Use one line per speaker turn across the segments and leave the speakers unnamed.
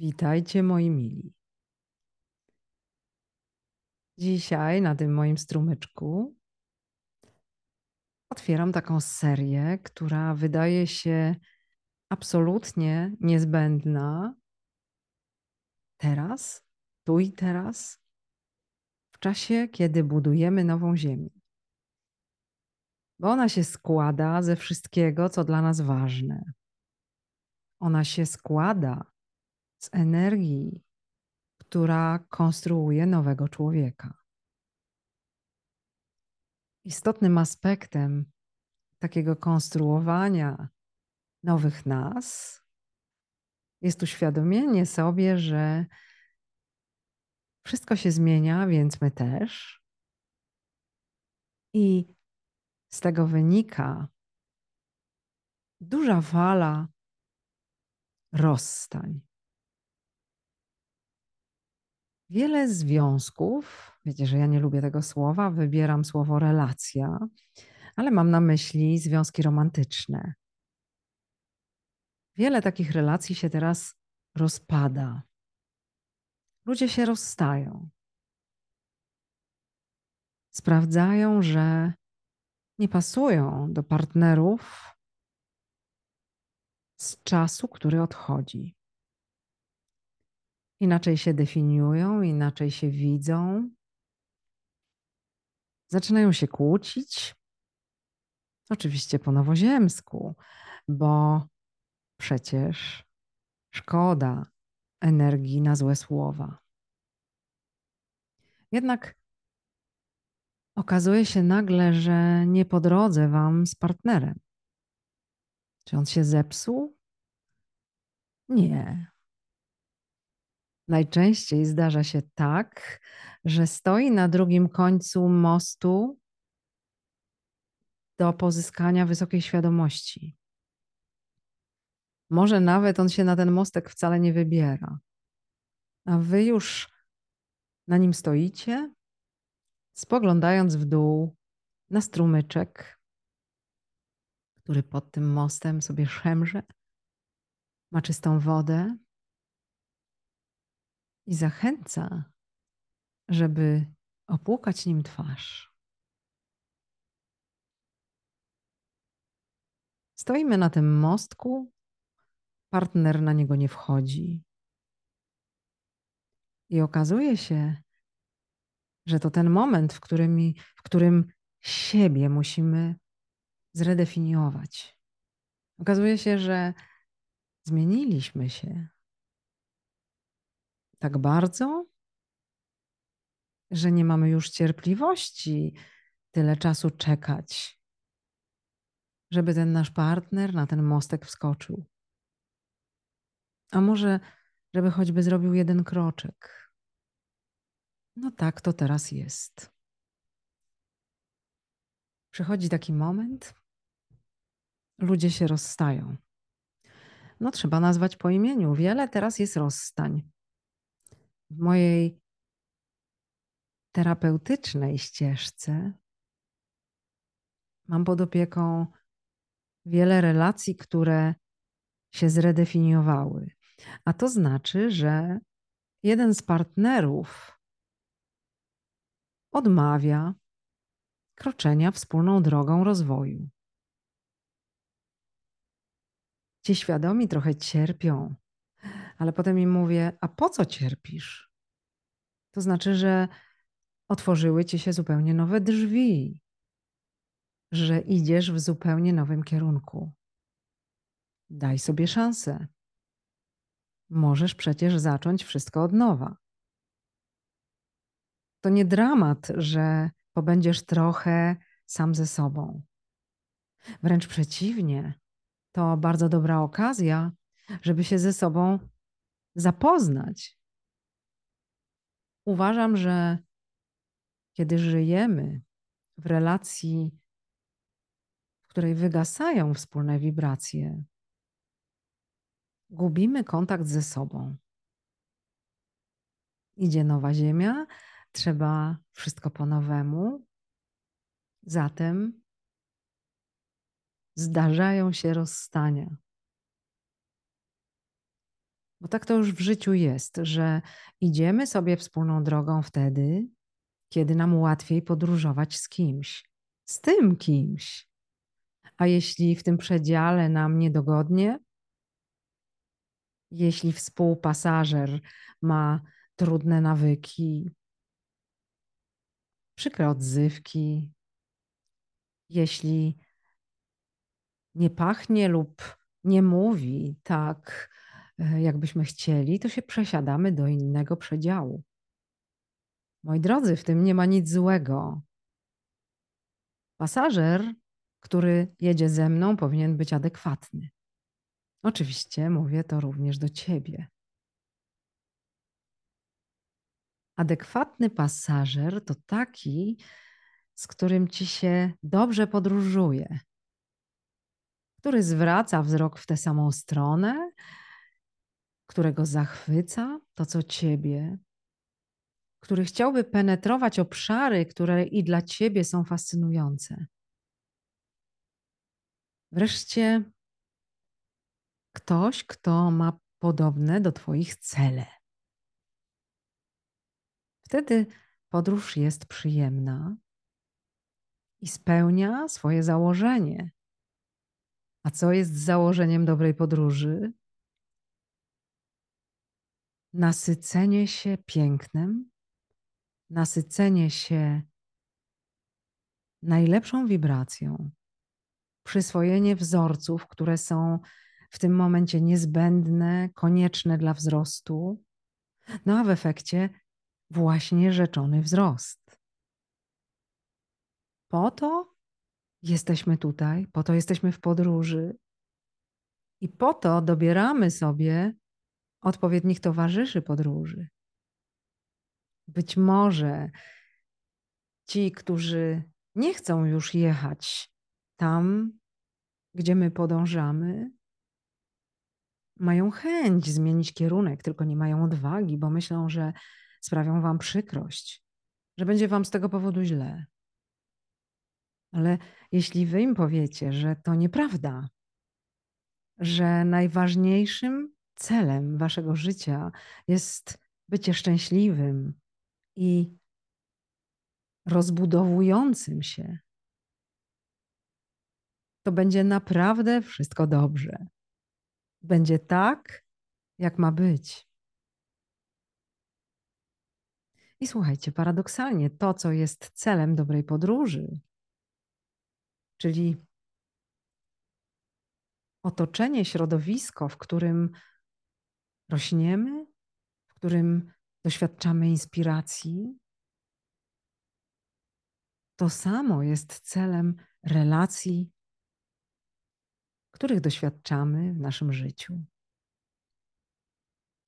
Witajcie moi mili. Dzisiaj na tym moim strumyczku otwieram taką serię, która wydaje się absolutnie niezbędna teraz, tu i teraz, w czasie, kiedy budujemy nową Ziemię. Bo ona się składa ze wszystkiego, co dla nas ważne. Ona się składa z energii, która konstruuje nowego człowieka. Istotnym aspektem takiego konstruowania nowych nas jest uświadomienie sobie, że wszystko się zmienia, więc my też. I z tego wynika duża fala rozstań. Wiele związków, wiecie, że ja nie lubię tego słowa, wybieram słowo relacja, ale mam na myśli związki romantyczne. Wiele takich relacji się teraz rozpada. Ludzie się rozstają. Sprawdzają, że nie pasują do partnerów z czasu, który odchodzi. Inaczej się definiują, inaczej się widzą. Zaczynają się kłócić. Oczywiście po nowoziemsku, bo przecież szkoda energii na złe słowa. Jednak okazuje się nagle, że nie po drodze wam z partnerem. Czy on się zepsuł? Nie. Najczęściej zdarza się tak, że stoi na drugim końcu mostu do pozyskania wysokiej świadomości. Może nawet on się na ten mostek wcale nie wybiera, a wy już na nim stoicie, spoglądając w dół na strumyczek, który pod tym mostem sobie szemrze, ma czystą wodę i zachęca, żeby opłukać nim twarz. Stoimy na tym mostku, partner na niego nie wchodzi. I okazuje się, że to ten moment, w którym, w którym siebie musimy zredefiniować. Okazuje się, że zmieniliśmy się tak bardzo, że nie mamy już cierpliwości tyle czasu czekać, żeby ten nasz partner na ten mostek wskoczył. A może, żeby choćby zrobił jeden kroczek. No tak to teraz jest. Przychodzi taki moment, ludzie się rozstają. No trzeba nazwać po imieniu. Wiele teraz jest rozstań. W mojej terapeutycznej ścieżce mam pod opieką wiele relacji, które się zredefiniowały. A to znaczy, że jeden z partnerów odmawia kroczenia wspólną drogą rozwoju. Ci świadomi trochę cierpią, ale potem im mówię: A po co cierpisz? To znaczy, że otworzyły ci się zupełnie nowe drzwi, że idziesz w zupełnie nowym kierunku. Daj sobie szansę. Możesz przecież zacząć wszystko od nowa. To nie dramat, że pobędziesz trochę sam ze sobą. Wręcz przeciwnie, to bardzo dobra okazja, żeby się ze sobą zapoznać. Uważam, że kiedy żyjemy w relacji, w której wygasają wspólne wibracje, gubimy kontakt ze sobą. Idzie nowa ziemia, trzeba wszystko po nowemu. Zatem zdarzają się rozstania. Bo tak to już w życiu jest, że idziemy sobie wspólną drogą wtedy, kiedy nam łatwiej podróżować z kimś, z tym kimś. A jeśli w tym przedziale nam niedogodnie, jeśli współpasażer ma trudne nawyki, przykre odzywki, jeśli nie pachnie lub nie mówi tak, jakbyśmy chcieli, to się przesiadamy do innego przedziału. Moi drodzy, w tym nie ma nic złego. Pasażer, który jedzie ze mną, powinien być adekwatny. Oczywiście mówię to również do ciebie. Adekwatny pasażer to taki, z którym ci się dobrze podróżuje, który zwraca wzrok w tę samą stronę, którego zachwyca to, co ciebie, który chciałby penetrować obszary, które i dla ciebie są fascynujące. Wreszcie ktoś, kto ma podobne do Twoich cele. Wtedy podróż jest przyjemna i spełnia swoje założenie. A co jest założeniem dobrej podróży? Nasycenie się pięknem, nasycenie się najlepszą wibracją, przyswojenie wzorców, które są w tym momencie niezbędne, konieczne dla wzrostu, no a w efekcie właśnie rzeczony wzrost. Po to jesteśmy tutaj, po to jesteśmy w podróży i po to dobieramy sobie odpowiednich towarzyszy podróży. Być może ci, którzy nie chcą już jechać tam, gdzie my podążamy, mają chęć zmienić kierunek, tylko nie mają odwagi, bo myślą, że sprawią wam przykrość, że będzie wam z tego powodu źle. Ale jeśli wy im powiecie, że to nieprawda, że najważniejszym celem waszego życia jest bycie szczęśliwym i rozbudowującym się, to będzie naprawdę wszystko dobrze. Będzie tak, jak ma być. I słuchajcie, paradoksalnie to, co jest celem dobrej podróży, czyli otoczenie, środowisko, w którym rośniemy, w którym doświadczamy inspiracji, to samo jest celem relacji, których doświadczamy w naszym życiu.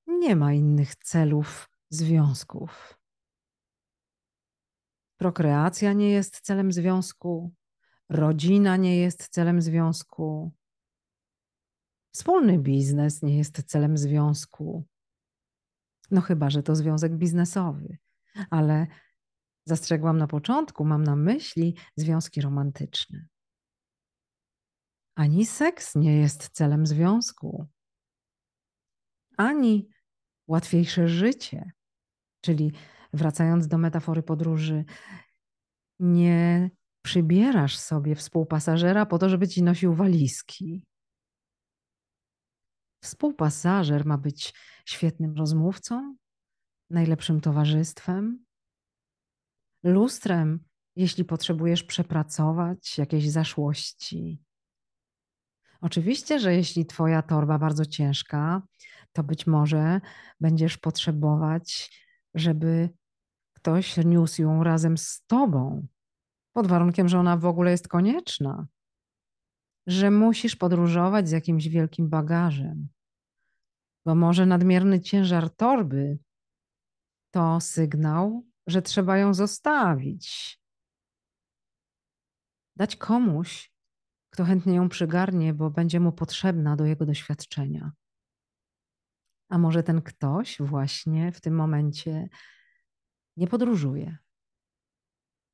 Nie ma innych celów związków. Prokreacja nie jest celem związku, rodzina nie jest celem związku, wspólny biznes nie jest celem związku. No chyba, że to związek biznesowy, ale zastrzegłam na początku, mam na myśli związki romantyczne. Ani seks nie jest celem związku, ani łatwiejsze życie, czyli wracając do metafory podróży, nie przybierasz sobie współpasażera po to, żeby ci nosił walizki. Współpasażer ma być świetnym rozmówcą, najlepszym towarzystwem, lustrem, jeśli potrzebujesz przepracować jakieś zaszłości. Oczywiście, że jeśli Twoja torba bardzo ciężka, to być może będziesz potrzebować, żeby ktoś niósł ją razem z Tobą, pod warunkiem, że ona w ogóle jest konieczna, że musisz podróżować z jakimś wielkim bagażem, bo może nadmierny ciężar torby to sygnał, że trzeba ją zostawić. Dać komuś, kto chętnie ją przygarnie, bo będzie mu potrzebna do jego doświadczenia. A może ten ktoś właśnie w tym momencie nie podróżuje.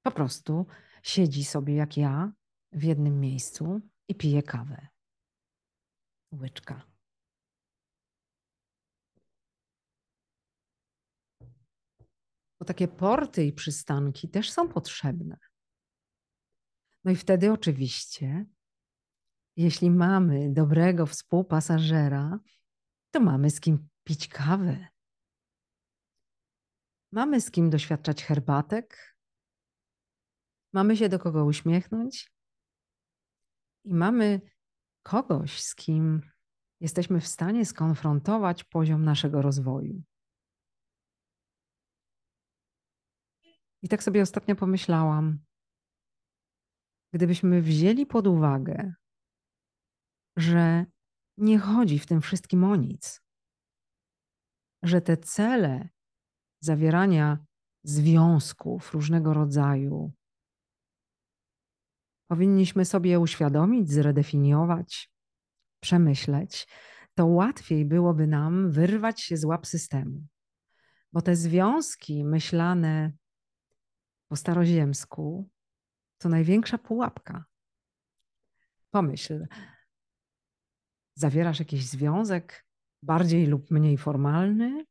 Po prostu siedzi sobie jak ja w jednym miejscu i pije kawę. Łyczka. Bo takie porty i przystanki też są potrzebne. No i wtedy oczywiście, jeśli mamy dobrego współpasażera, to mamy z kim pić kawę. Mamy z kim doświadczać herbatek. Mamy się do kogo uśmiechnąć. I mamy kogoś, z kim jesteśmy w stanie skonfrontować poziom naszego rozwoju. I tak sobie ostatnio pomyślałam, gdybyśmy wzięli pod uwagę, że nie chodzi w tym wszystkim o nic, że te cele zawierania związków różnego rodzaju powinniśmy sobie uświadomić, zredefiniować, przemyśleć, to łatwiej byłoby nam wyrwać się z łap systemu. Bo te związki myślane po staroziemsku to największa pułapka. Pomyśl, zawierasz jakiś związek bardziej lub mniej formalny.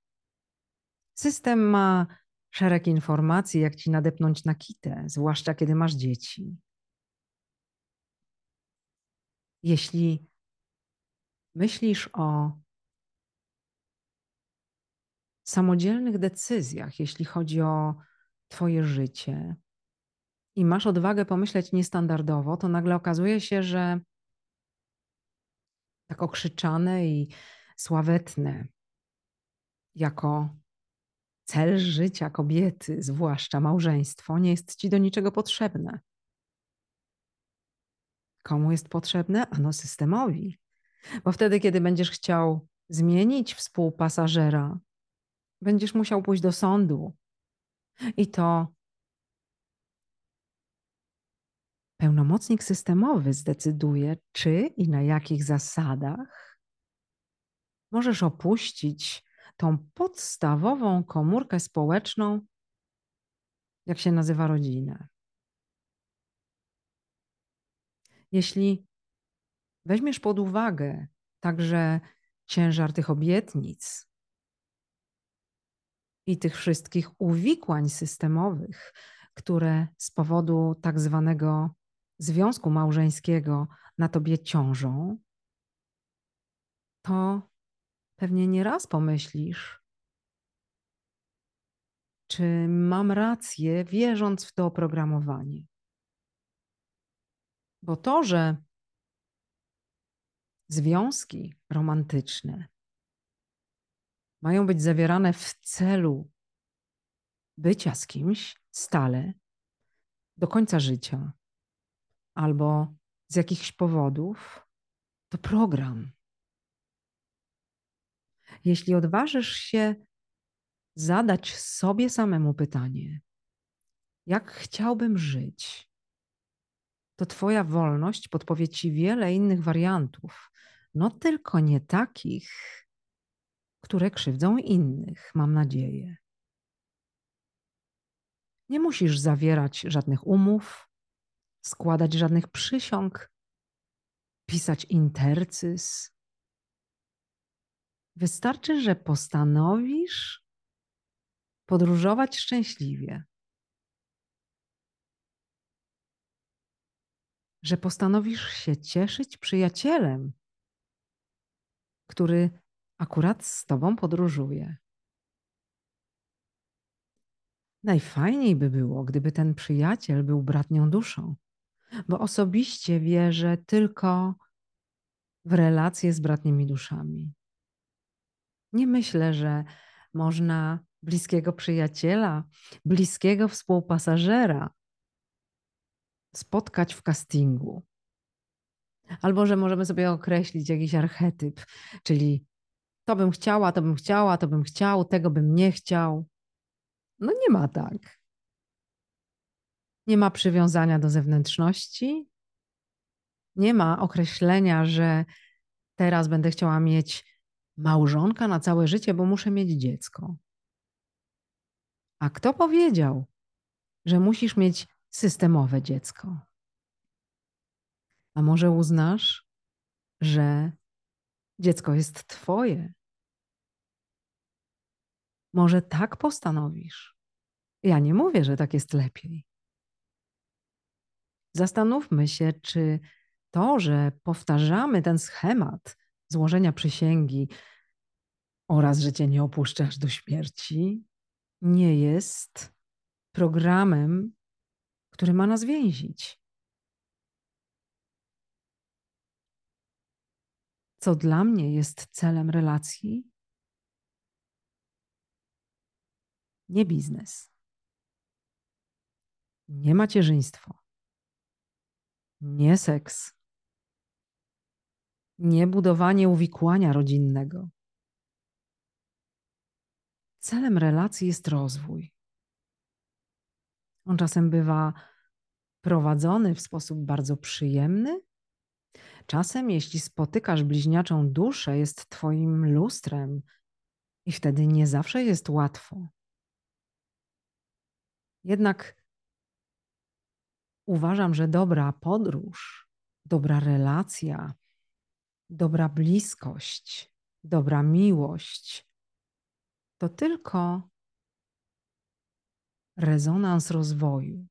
System ma szereg informacji, jak ci nadepnąć na kitę, zwłaszcza kiedy masz dzieci. Jeśli myślisz o samodzielnych decyzjach, jeśli chodzi o Twoje życie i masz odwagę pomyśleć niestandardowo, to nagle okazuje się, że tak okrzyczane i sławetne jako cel życia kobiety, zwłaszcza małżeństwo, nie jest ci do niczego potrzebne. Komu jest potrzebne? Ano systemowi. Bo wtedy, kiedy będziesz chciał zmienić współpasażera, będziesz musiał pójść do sądu. I to pełnomocnik systemowy zdecyduje, czy i na jakich zasadach możesz opuścić tą podstawową komórkę społeczną, jak się nazywa rodzinę. Jeśli weźmiesz pod uwagę także ciężar tych obietnic i tych wszystkich uwikłań systemowych, które z powodu tak zwanego związku małżeńskiego na tobie ciążą, to pewnie nie raz pomyślisz, czy mam rację, wierząc w to oprogramowanie. Bo to, że związki romantyczne mają być zawierane w celu bycia z kimś stale do końca życia albo z jakichś powodów, to program. Jeśli odważysz się zadać sobie samemu pytanie, jak chciałbym żyć, to Twoja wolność podpowie Ci wiele innych wariantów, no tylko nie takich, które krzywdzą innych, mam nadzieję. Nie musisz zawierać żadnych umów, składać żadnych przysiąg, pisać intercys. Wystarczy, że postanowisz podróżować szczęśliwie. Że postanowisz się cieszyć przyjacielem, który akurat z tobą podróżuje. Najfajniej by było, gdyby ten przyjaciel był bratnią duszą, bo osobiście wierzę tylko w relacje z bratnimi duszami. Nie myślę, że można bliskiego przyjaciela, bliskiego współpasażera spotkać w castingu. Albo że możemy sobie określić jakiś archetyp, czyli to bym chciała, to bym chciała, to bym chciał, tego bym nie chciał. No nie ma tak. Nie ma przywiązania do zewnętrzności. Nie ma określenia, że teraz będę chciała mieć małżonka na całe życie, bo muszę mieć dziecko. A kto powiedział, że musisz mieć systemowe dziecko? A może uznasz, że dziecko jest Twoje? Może tak postanowisz? Ja nie mówię, że tak jest lepiej. Zastanówmy się, czy to, że powtarzamy ten schemat złożenia przysięgi oraz, że cię nie opuszczasz do śmierci, nie jest programem, który ma nas więzić. Co dla mnie jest celem relacji? Nie biznes, nie macierzyństwo, nie seks, nie budowanie uwikłania rodzinnego. Celem relacji jest rozwój. On czasem bywa prowadzony w sposób bardzo przyjemny. Czasem, jeśli spotykasz bliźniaczą duszę, jest Twoim lustrem i wtedy nie zawsze jest łatwo. Jednak uważam, że dobra podróż, dobra relacja, dobra bliskość, dobra miłość to tylko rezonans rozwoju,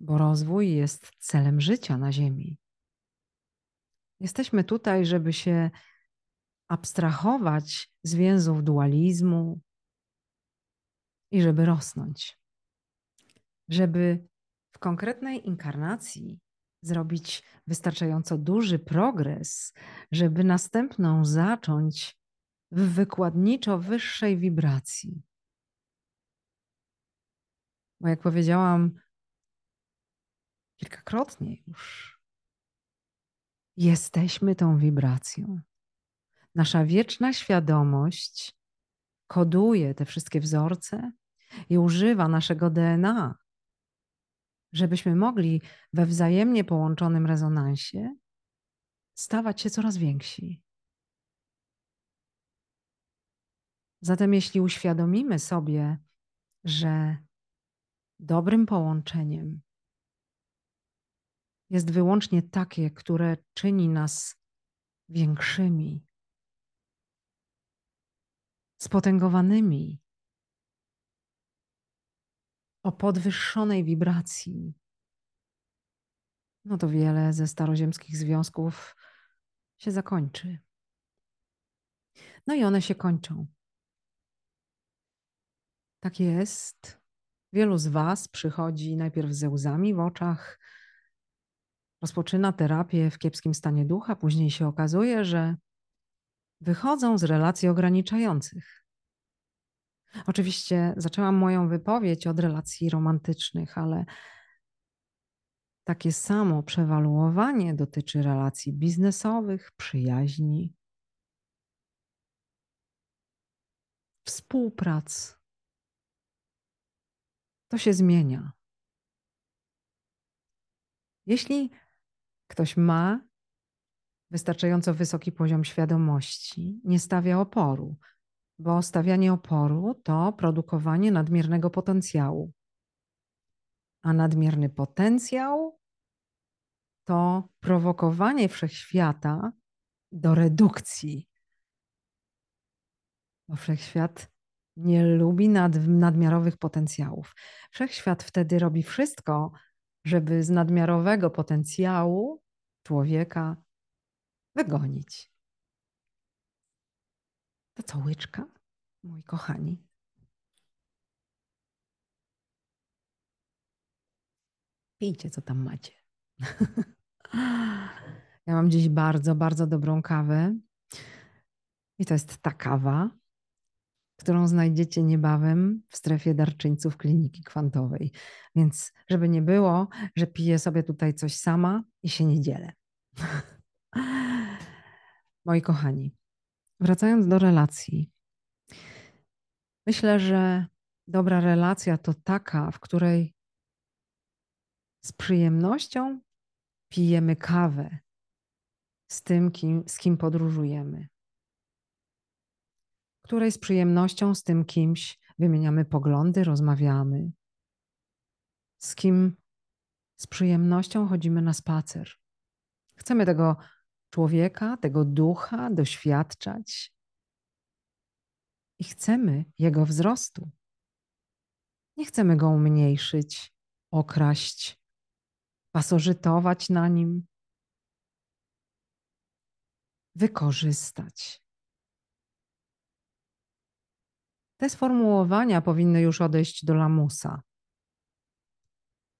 bo rozwój jest celem życia na Ziemi. Jesteśmy tutaj, żeby się abstrahować z więzów dualizmu i żeby rosnąć. Żeby w konkretnej inkarnacji zrobić wystarczająco duży progres, żeby następną zacząć w wykładniczo wyższej wibracji. Bo jak powiedziałam kilkakrotnie już, jesteśmy tą wibracją. Nasza wieczna świadomość koduje te wszystkie wzorce i używa naszego DNA, żebyśmy mogli we wzajemnie połączonym rezonansie stawać się coraz więksi. Zatem, jeśli uświadomimy sobie, że dobrym połączeniem jest wyłącznie takie, które czyni nas większymi, spotęgowanymi, o podwyższonej wibracji, no to wiele ze staroziemskich związków się zakończy. No i one się kończą. Tak jest. Wielu z Was przychodzi najpierw ze łzami w oczach, rozpoczyna terapię w kiepskim stanie ducha, później się okazuje, że wychodzą z relacji ograniczających. Oczywiście zaczęłam moją wypowiedź od relacji romantycznych, ale takie samo przewaluowanie dotyczy relacji biznesowych, przyjaźni, współprac. To się zmienia. Jeśli ktoś ma wystarczająco wysoki poziom świadomości, nie stawia oporu, bo stawianie oporu to produkowanie nadmiernego potencjału. A nadmierny potencjał to prowokowanie wszechświata do redukcji. Bo wszechświat nie lubi nad, nadmiarowych potencjałów. Wszechświat wtedy robi wszystko, żeby z nadmiarowego potencjału człowieka wygonić. To co, łyczka, moi kochani? Pijcie, co tam macie. Ja mam dziś bardzo, bardzo dobrą kawę. I to jest ta kawa, którą znajdziecie niebawem w strefie darczyńców kliniki kwantowej. Więc, żeby nie było, że piję sobie tutaj coś sama i się nie dzielę. Moi kochani, wracając do relacji. Myślę, że dobra relacja to taka, w której z przyjemnością pijemy kawę z tym, kim, z kim podróżujemy, której z przyjemnością z tym kimś wymieniamy poglądy, rozmawiamy, z kim z przyjemnością chodzimy na spacer. Chcemy tego człowieka, tego ducha doświadczać i chcemy jego wzrostu. Nie chcemy go umniejszyć, okraść, pasożytować na nim, wykorzystać. Te sformułowania powinny już odejść do lamusa.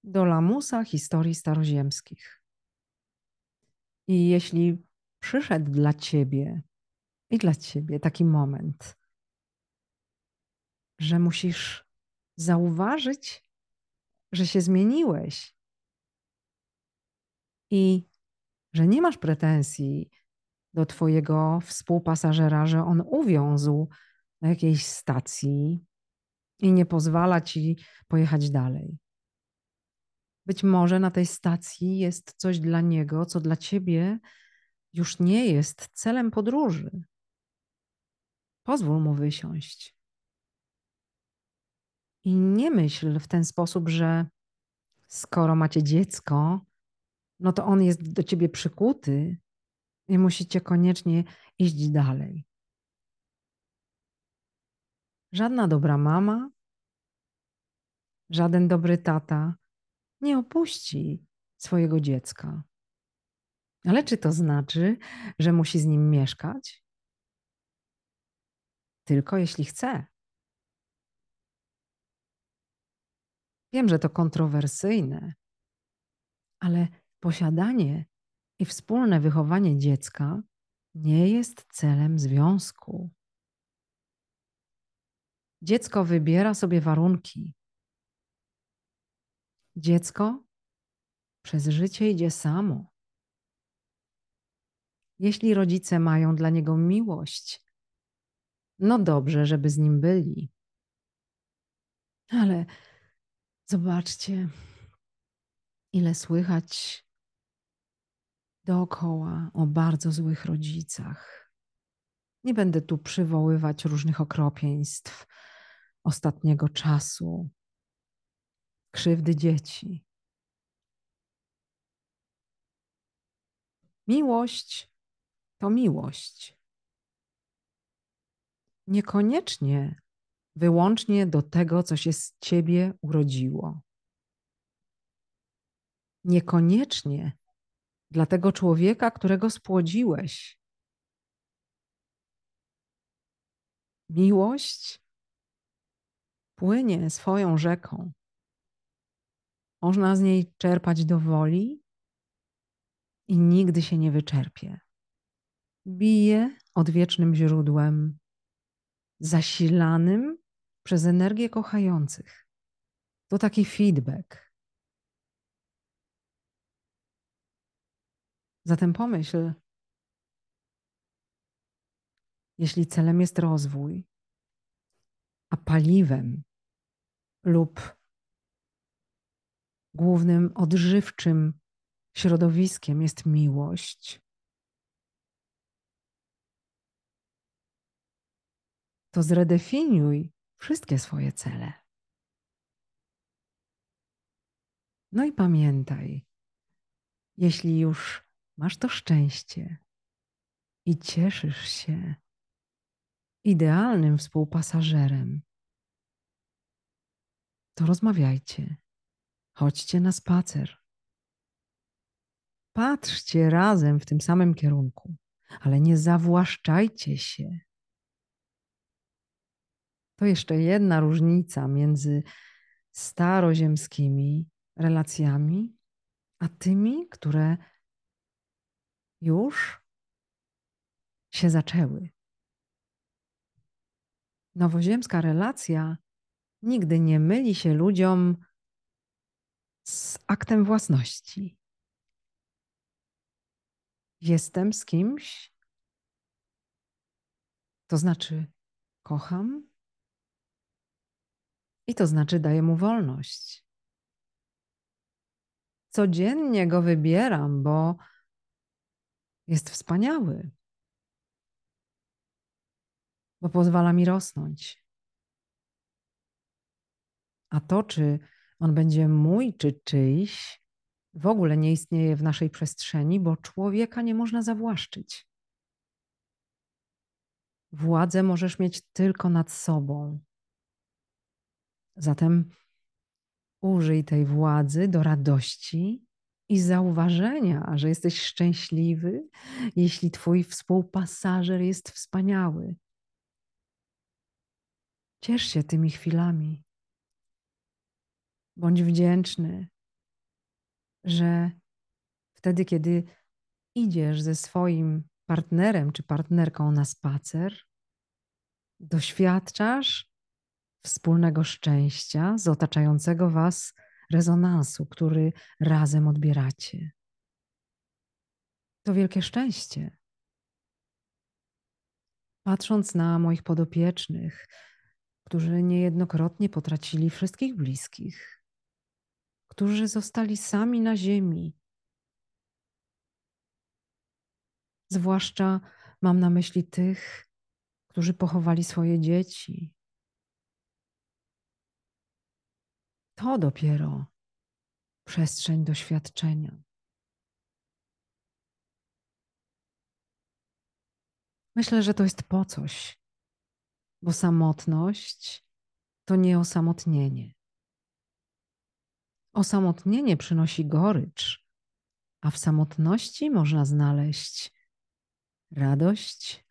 Do lamusa historii staroziemskich. I jeśli przyszedł dla ciebie i dla ciebie taki moment, że musisz zauważyć, że się zmieniłeś i że nie masz pretensji do Twojego współpasażera, że on uwiązł na jakiejś stacji i nie pozwala Ci pojechać dalej. Być może na tej stacji jest coś dla niego, co dla Ciebie już nie jest celem podróży. Pozwól mu wysiąść. I nie myśl w ten sposób, że skoro macie dziecko, no to on jest do ciebie przykuty i musicie koniecznie iść dalej. Żadna dobra mama, żaden dobry tata nie opuści swojego dziecka. Ale czy to znaczy, że musi z nim mieszkać? Tylko jeśli chce. Wiem, że to kontrowersyjne, ale posiadanie i wspólne wychowanie dziecka nie jest celem związku. Dziecko wybiera sobie warunki. Dziecko przez życie idzie samo. Jeśli rodzice mają dla niego miłość, no dobrze, żeby z nim byli. Ale zobaczcie, ile słychać dookoła o bardzo złych rodzicach. Nie będę tu przywoływać różnych okropieństw ostatniego czasu, krzywdy dzieci. Miłość to miłość. Niekoniecznie wyłącznie do tego, co się z ciebie urodziło. Niekoniecznie dla tego człowieka, którego spłodziłeś. Miłość płynie swoją rzeką. Można z niej czerpać do woli i nigdy się nie wyczerpie. Bije odwiecznym źródłem, zasilanym przez energię kochających. To taki feedback. Zatem pomyśl, jeśli celem jest rozwój, a paliwem lub głównym odżywczym środowiskiem jest miłość, to zredefiniuj wszystkie swoje cele. No i pamiętaj, jeśli już masz to szczęście i cieszysz się idealnym współpasażerem, to rozmawiajcie, chodźcie na spacer. Patrzcie razem w tym samym kierunku, ale nie zawłaszczajcie się. To jeszcze jedna różnica między staroziemskimi relacjami, a tymi, które już się zaczęły. Nowoziemska relacja nigdy nie myli się ludziom z aktem własności. Jestem z kimś, to znaczy kocham, i to znaczy daję mu wolność. Codziennie go wybieram, bo jest wspaniały, bo pozwala mi rosnąć. A to, czy on będzie mój, czy czyjś, w ogóle nie istnieje w naszej przestrzeni, bo człowieka nie można zawłaszczyć. Władzę możesz mieć tylko nad sobą. Zatem Użyj tej władzy do radości i zauważenia, że jesteś szczęśliwy, jeśli Twój współpasażer jest wspaniały. Ciesz się tymi chwilami. Bądź wdzięczny, że wtedy, kiedy idziesz ze swoim partnerem czy partnerką na spacer, doświadczasz wspólnego szczęścia z otaczającego Was rezonansu, który razem odbieracie. To wielkie szczęście. Patrząc na moich podopiecznych, którzy niejednokrotnie potracili wszystkich bliskich, którzy zostali sami na ziemi, zwłaszcza mam na myśli tych, którzy pochowali swoje dzieci, To dopiero przestrzeń doświadczenia. Myślę, że to jest po coś, bo samotność to nie osamotnienie. Przynosi gorycz, a w samotności można znaleźć radość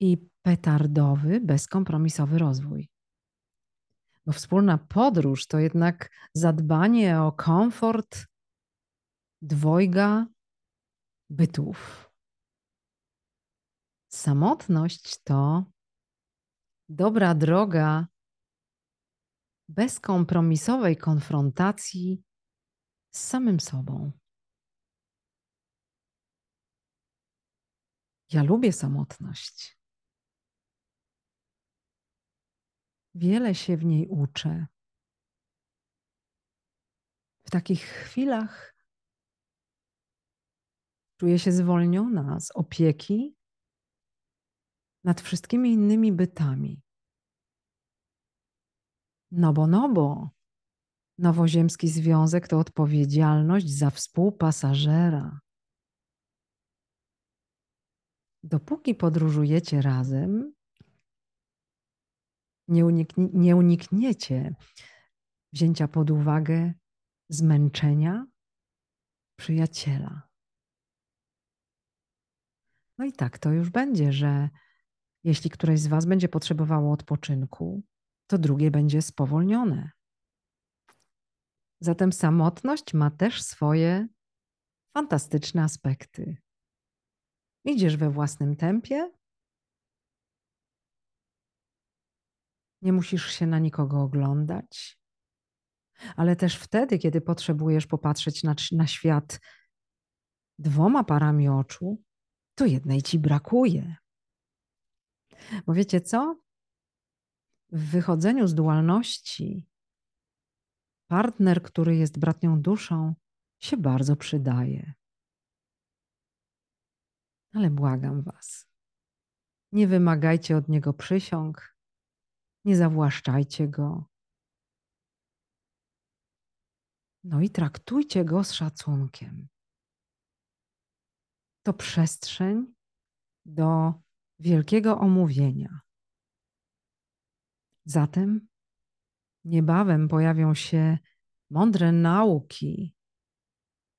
i petardowy, bezkompromisowy rozwój. Bo wspólna podróż to jednak zadbanie o komfort dwojga bytów. Samotność to dobra droga bezkompromisowej konfrontacji z samym sobą. Ja lubię samotność. Wiele się w niej uczę. W takich chwilach czuję się zwolniona z opieki nad wszystkimi innymi bytami. No bo, no bo, nowoziemski związek to odpowiedzialność za współpasażera. Dopóki podróżujecie razem, nie, nie unikniecie wzięcia pod uwagę zmęczenia przyjaciela. No i tak to już będzie, że jeśli któreś z Was będzie potrzebowało odpoczynku, to drugie będzie spowolnione. Zatem samotność ma też swoje fantastyczne aspekty. Idziesz we własnym tempie, Nie musisz się na nikogo oglądać, ale też wtedy, kiedy potrzebujesz popatrzeć na, na świat dwoma parami oczu, to jednej ci brakuje. Bo wiecie co? W wychodzeniu z dualności partner, który jest bratnią duszą, się bardzo przydaje. Ale błagam Was, nie wymagajcie od niego przysiąg, nie zawłaszczajcie go. No i traktujcie go z szacunkiem. To przestrzeń do wielkiego omówienia. Zatem niebawem pojawią się mądre nauki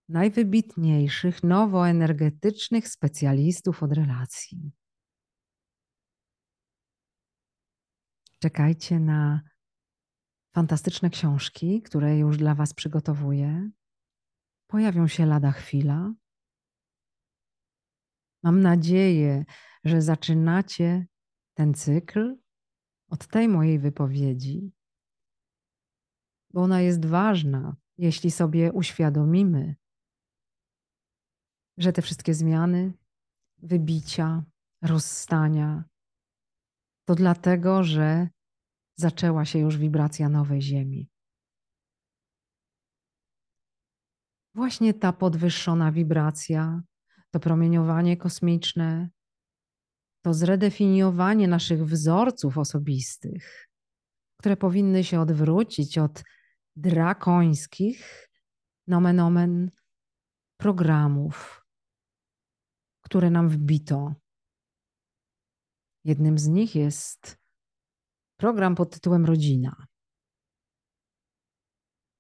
najwybitniejszych nowoenergetycznych specjalistów od relacji. Czekajcie na fantastyczne książki, które już dla Was przygotowuję. Pojawią się lada chwila. Mam nadzieję, że zaczynacie ten cykl od tej mojej wypowiedzi, bo ona jest ważna, jeśli sobie uświadomimy, że te wszystkie zmiany, wybicia, rozstania, to dlatego, że zaczęła się już wibracja nowej Ziemi. Właśnie ta podwyższona wibracja, to promieniowanie kosmiczne, to zredefiniowanie naszych wzorców osobistych, które powinny się odwrócić od drakońskich, nomen omen, programów, które nam wbito Jednym z nich jest program pod tytułem Rodzina.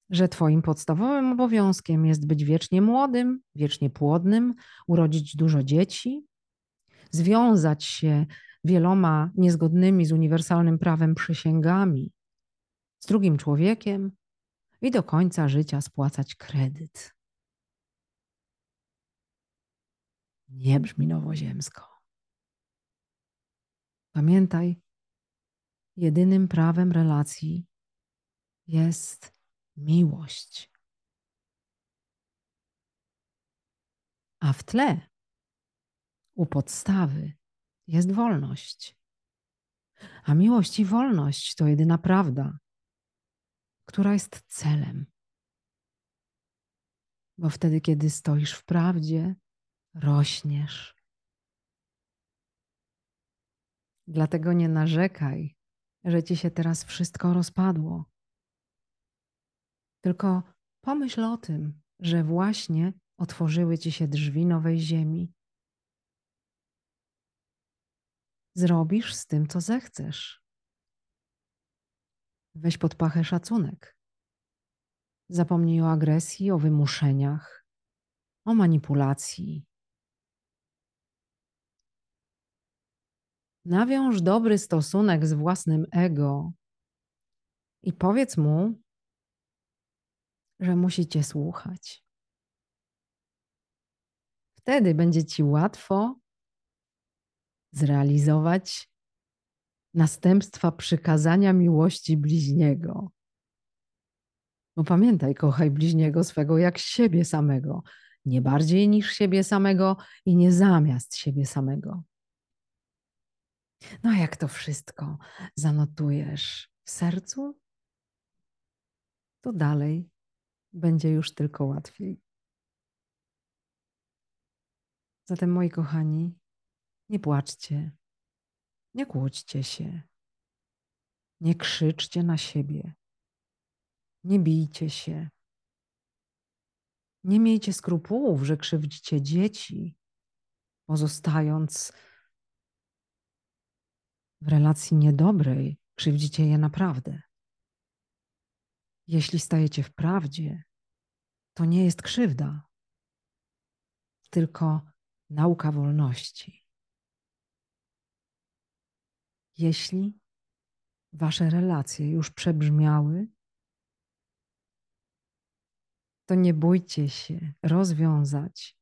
że Twoim podstawowym obowiązkiem jest być wiecznie młodym, wiecznie płodnym, urodzić dużo dzieci, związać się wieloma niezgodnymi z uniwersalnym prawem przysięgami z drugim człowiekiem i do końca życia spłacać kredyt. Nie brzmi nowoziemsko. Pamiętaj, jedynym prawem relacji jest miłość. A w tle, u podstawy, jest wolność. A miłość i wolność to jedyna prawda, która jest celem. Bo wtedy, kiedy stoisz w prawdzie, rośniesz. Dlatego nie narzekaj, że ci się teraz wszystko rozpadło. Tylko pomyśl o tym, że właśnie otworzyły ci się drzwi nowej ziemi. Zrobisz z tym, co zechcesz. Weź pod pachę szacunek. Zapomnij o agresji, o wymuszeniach, o manipulacji. Nawiąż dobry stosunek z własnym ego i powiedz mu, że musicie słuchać. Wtedy będzie ci łatwo zrealizować następstwa przykazania miłości bliźniego. Bo pamiętaj, kochaj bliźniego swego jak siebie samego, nie bardziej niż siebie samego i nie zamiast siebie samego. No, jak to wszystko zanotujesz w sercu, to dalej będzie już tylko łatwiej. Zatem, moi kochani, nie płaczcie, nie kłóćcie się, nie krzyczcie na siebie, nie bijcie się. Nie miejcie skrupułów, że krzywdzicie dzieci, pozostając w relacji niedobrej, krzywdzicie je naprawdę. Jeśli stajecie w prawdzie, to nie jest krzywda, tylko nauka wolności. Jeśli wasze relacje już przebrzmiały, to nie bójcie się rozwiązać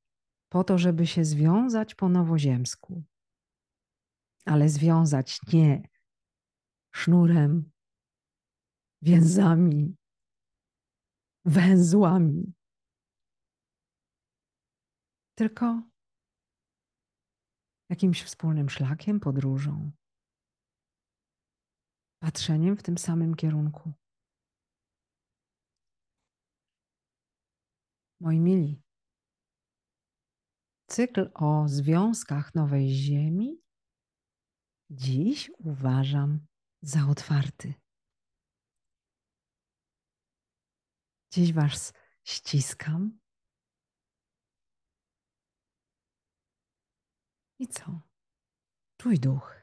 po to, żeby się związać po nowoziemsku, ale związać nie sznurem, więzami, węzłami, tylko jakimś wspólnym szlakiem, podróżą, patrzeniem w tym samym kierunku. Moi mili, cykl o związkach nowej Ziemi dziś uważam za otwarty. Dziś Was ściskam. I co? Czuj duch.